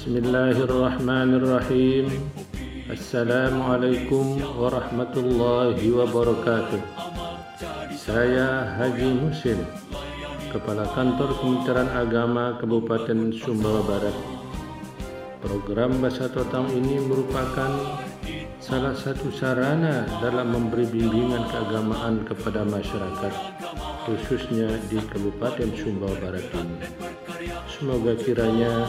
بسم الله الرحمن الرحيم السلام عليكم ورحمة الله وبركاته Saya Haji Musin Kepala Kantor Kementerian Agama Kabupaten Sumbawa Barat Program Bahasa Totang ini merupakan salah satu sarana dalam memberi bimbingan keagamaan kepada masyarakat khususnya di Kabupaten Sumbawa Barat ini. Semoga kiranya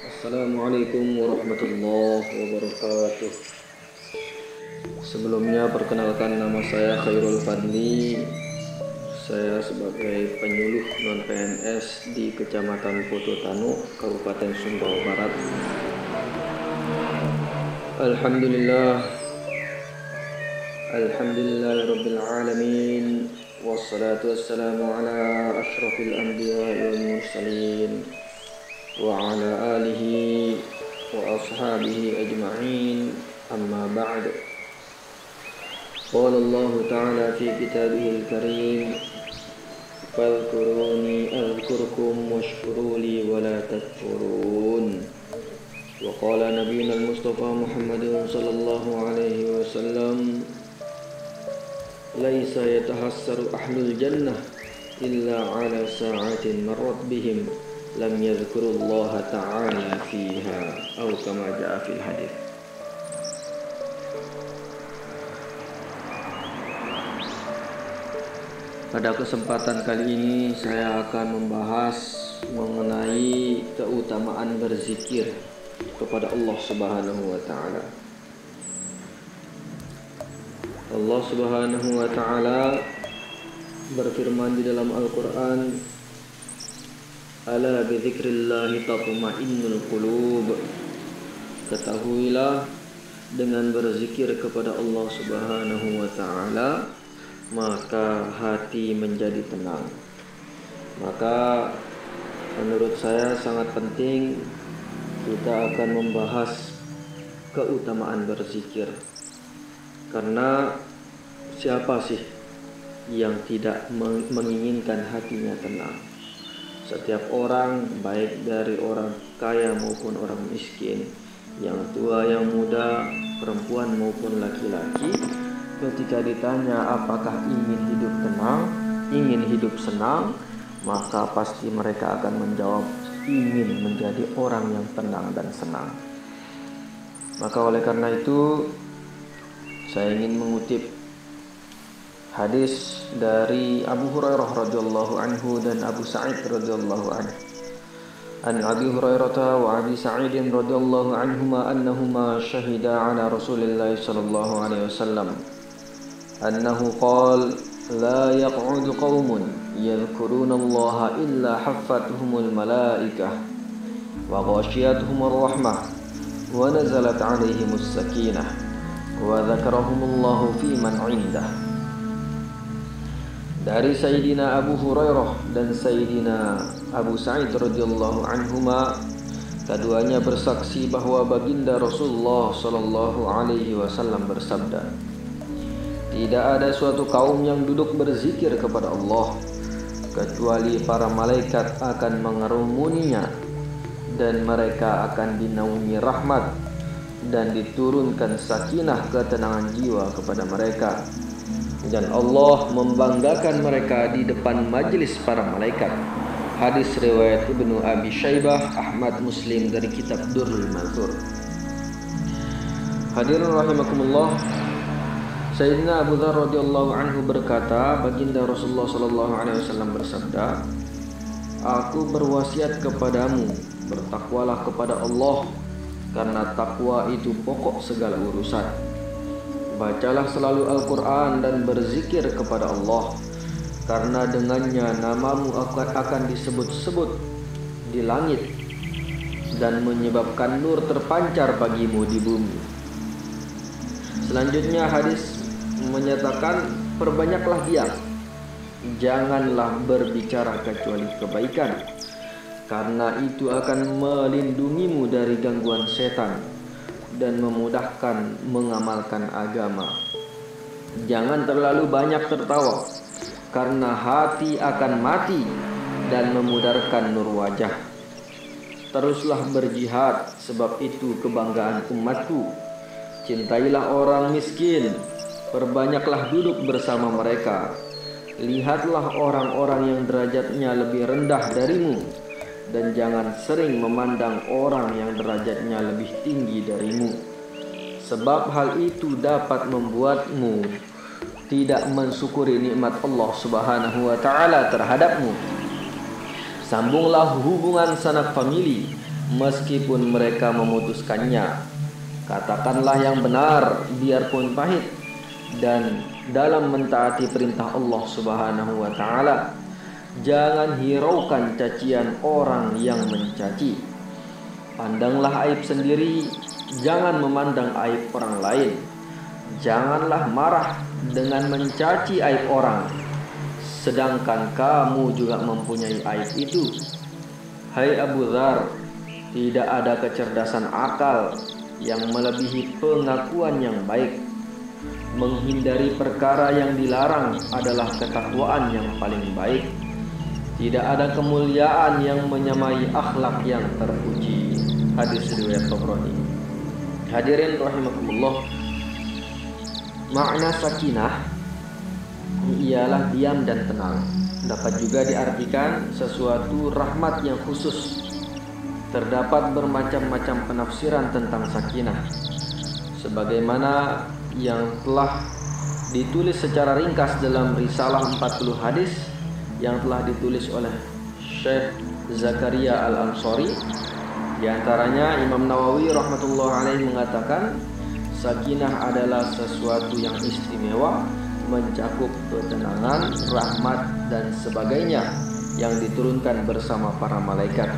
Assalamualaikum warahmatullahi wabarakatuh. Sebelumnya perkenalkan nama saya Khairul Fadli. Saya sebagai penyuluh non-PNS di Kecamatan Putu Tanu, Kabupaten Sumbawa Barat. Alhamdulillah. Alhamdulillah Rabbil Alamin. Wassalatu wassalamu ala ashrafil anbiya wal mursalin وعلى آله وأصحابه أجمعين. أما بعد قال الله تعالى في كتابه الكريم فاذكروني أذكركم واشكروا لي ولا تكفرون. وقال نبينا المصطفى محمد صلى الله عليه وسلم ليس يتحسر أهل الجنة إلا على ساعة مرت بهم. Lam yadhkurullah ta'ala fiha atau kama jaa fil hadis Pada kesempatan kali ini saya akan membahas mengenai keutamaan berzikir kepada Allah Subhanahu wa taala. Allah Subhanahu wa taala berfirman di dalam Al-Qur'an Ala bidzikrillahi tatma'innul qulub. Ketahuilah dengan berzikir kepada Allah Subhanahu wa taala maka hati menjadi tenang. Maka menurut saya sangat penting kita akan membahas keutamaan berzikir. Karena siapa sih yang tidak menginginkan hatinya tenang? Setiap orang, baik dari orang kaya maupun orang miskin, yang tua, yang muda, perempuan maupun laki-laki, ketika ditanya apakah ingin hidup tenang, ingin hidup senang, maka pasti mereka akan menjawab ingin menjadi orang yang tenang dan senang. Maka oleh karena itu, saya ingin mengutip hadis dari Abu Hurairah radhiyallahu anhu dan Abu Sa'id radhiyallahu anhu. An Abi Hurairah wa Abi Sa'id radhiyallahu anhuma annahuma shahida ala Rasulillah sallallahu alaihi wasallam annahu qala la yaq'ud qaumun yadhkuruna Allah illa haffatuhumul malaikah wa ghashiyatuhumur rahmah wa nazalat alaihimus sakinah wa dzakarahumullahu fi man 'indah dari Sayyidina Abu Hurairah dan Sayyidina Abu Sa'id radhiyallahu anhuma keduanya bersaksi bahwa baginda Rasulullah sallallahu alaihi wasallam bersabda Tidak ada suatu kaum yang duduk berzikir kepada Allah kecuali para malaikat akan mengerumuninya dan mereka akan dinaungi rahmat dan diturunkan sakinah ketenangan jiwa kepada mereka dan Allah membanggakan mereka di depan majelis para malaikat. Hadis riwayat Ibnu Abi Syaibah, Ahmad Muslim dari kitab Durrul Mansur. Hadirin rahimakumullah. Sayyidina Abu Dzar radhiyallahu anhu berkata, baginda Rasulullah sallallahu alaihi wasallam bersabda, Aku berwasiat kepadamu, bertakwalah kepada Allah, karena takwa itu pokok segala urusan. Bacalah selalu Al-Quran dan berzikir kepada Allah Karena dengannya namamu akan disebut-sebut di langit Dan menyebabkan nur terpancar bagimu di bumi Selanjutnya hadis menyatakan perbanyaklah diam. Janganlah berbicara kecuali kebaikan. Karena itu akan melindungimu dari gangguan setan dan memudahkan mengamalkan agama. Jangan terlalu banyak tertawa karena hati akan mati dan memudarkan nur wajah. Teruslah berjihad sebab itu kebanggaan umatku. Cintailah orang miskin, perbanyaklah duduk bersama mereka. Lihatlah orang-orang yang derajatnya lebih rendah darimu dan jangan sering memandang orang yang derajatnya lebih tinggi darimu. Sebab hal itu dapat membuatmu tidak mensyukuri nikmat Allah Subhanahu wa taala terhadapmu. Sambunglah hubungan sanak famili meskipun mereka memutuskannya. Katakanlah yang benar biarpun pahit dan dalam mentaati perintah Allah Subhanahu wa taala jangan hiraukan cacian orang yang mencaci. Pandanglah aib sendiri, jangan memandang aib orang lain. Janganlah marah dengan mencaci aib orang sedangkan kamu juga mempunyai aib itu. Hai Abu Dhar, tidak ada kecerdasan akal yang melebihi pengakuan yang baik. Menghindari perkara yang dilarang adalah ketakwaan yang paling baik. Tidak ada kemuliaan yang menyamai akhlak yang terpuji. Hadis riwayat Tabrani. Hadirin rahimakumullah. Makna sakinah ialah diam dan tenang. Dapat juga diartikan sesuatu rahmat yang khusus. Terdapat bermacam-macam penafsiran tentang sakinah. Sebagaimana yang telah ditulis secara ringkas dalam risalah 40 hadis yang telah ditulis oleh Syekh Zakaria Al-Ansari di antaranya Imam Nawawi rahmatullah alaih mengatakan sakinah adalah sesuatu yang istimewa mencakup ketenangan, rahmat dan sebagainya yang diturunkan bersama para malaikat.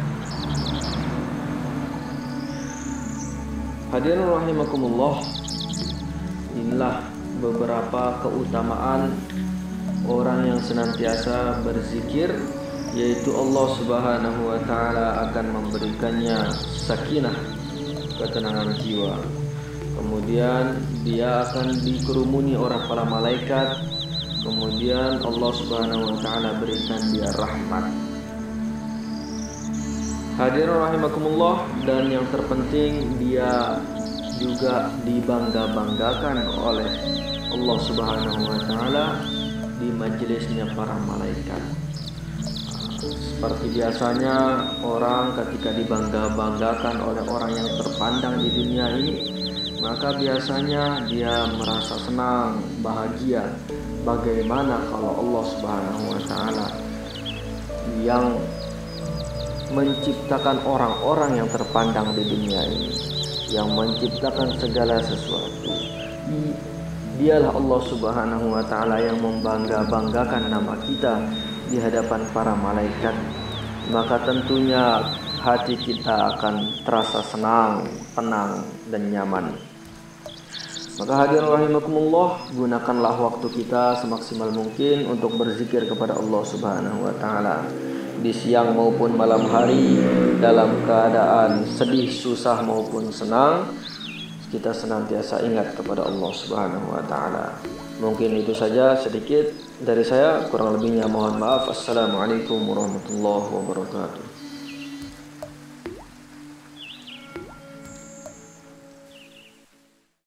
Hadirin rahimakumullah, inilah beberapa keutamaan orang yang senantiasa berzikir yaitu Allah Subhanahu wa taala akan memberikannya sakinah ketenangan jiwa Kemudian dia akan dikerumuni orang para malaikat. Kemudian Allah Subhanahu wa taala berikan dia rahmat. Hadirin rahimakumullah dan yang terpenting dia juga dibangga-banggakan oleh Allah Subhanahu wa taala di majelisnya para malaikat. Seperti biasanya orang ketika dibangga-banggakan oleh orang yang terpandang di dunia ini maka biasanya dia merasa senang, bahagia. Bagaimana kalau Allah Subhanahu wa taala yang menciptakan orang-orang yang terpandang di dunia ini, yang menciptakan segala sesuatu. Dialah Allah Subhanahu wa taala yang membangga-banggakan nama kita di hadapan para malaikat. Maka tentunya hati kita akan terasa senang, tenang dan nyaman. Maka hadirin rahimakumullah, gunakanlah waktu kita semaksimal mungkin untuk berzikir kepada Allah Subhanahu wa taala di siang maupun malam hari dalam keadaan sedih, susah maupun senang kita senantiasa ingat kepada Allah Subhanahu wa taala. Mungkin itu saja sedikit dari saya, kurang lebihnya mohon maaf. Assalamualaikum warahmatullahi wabarakatuh.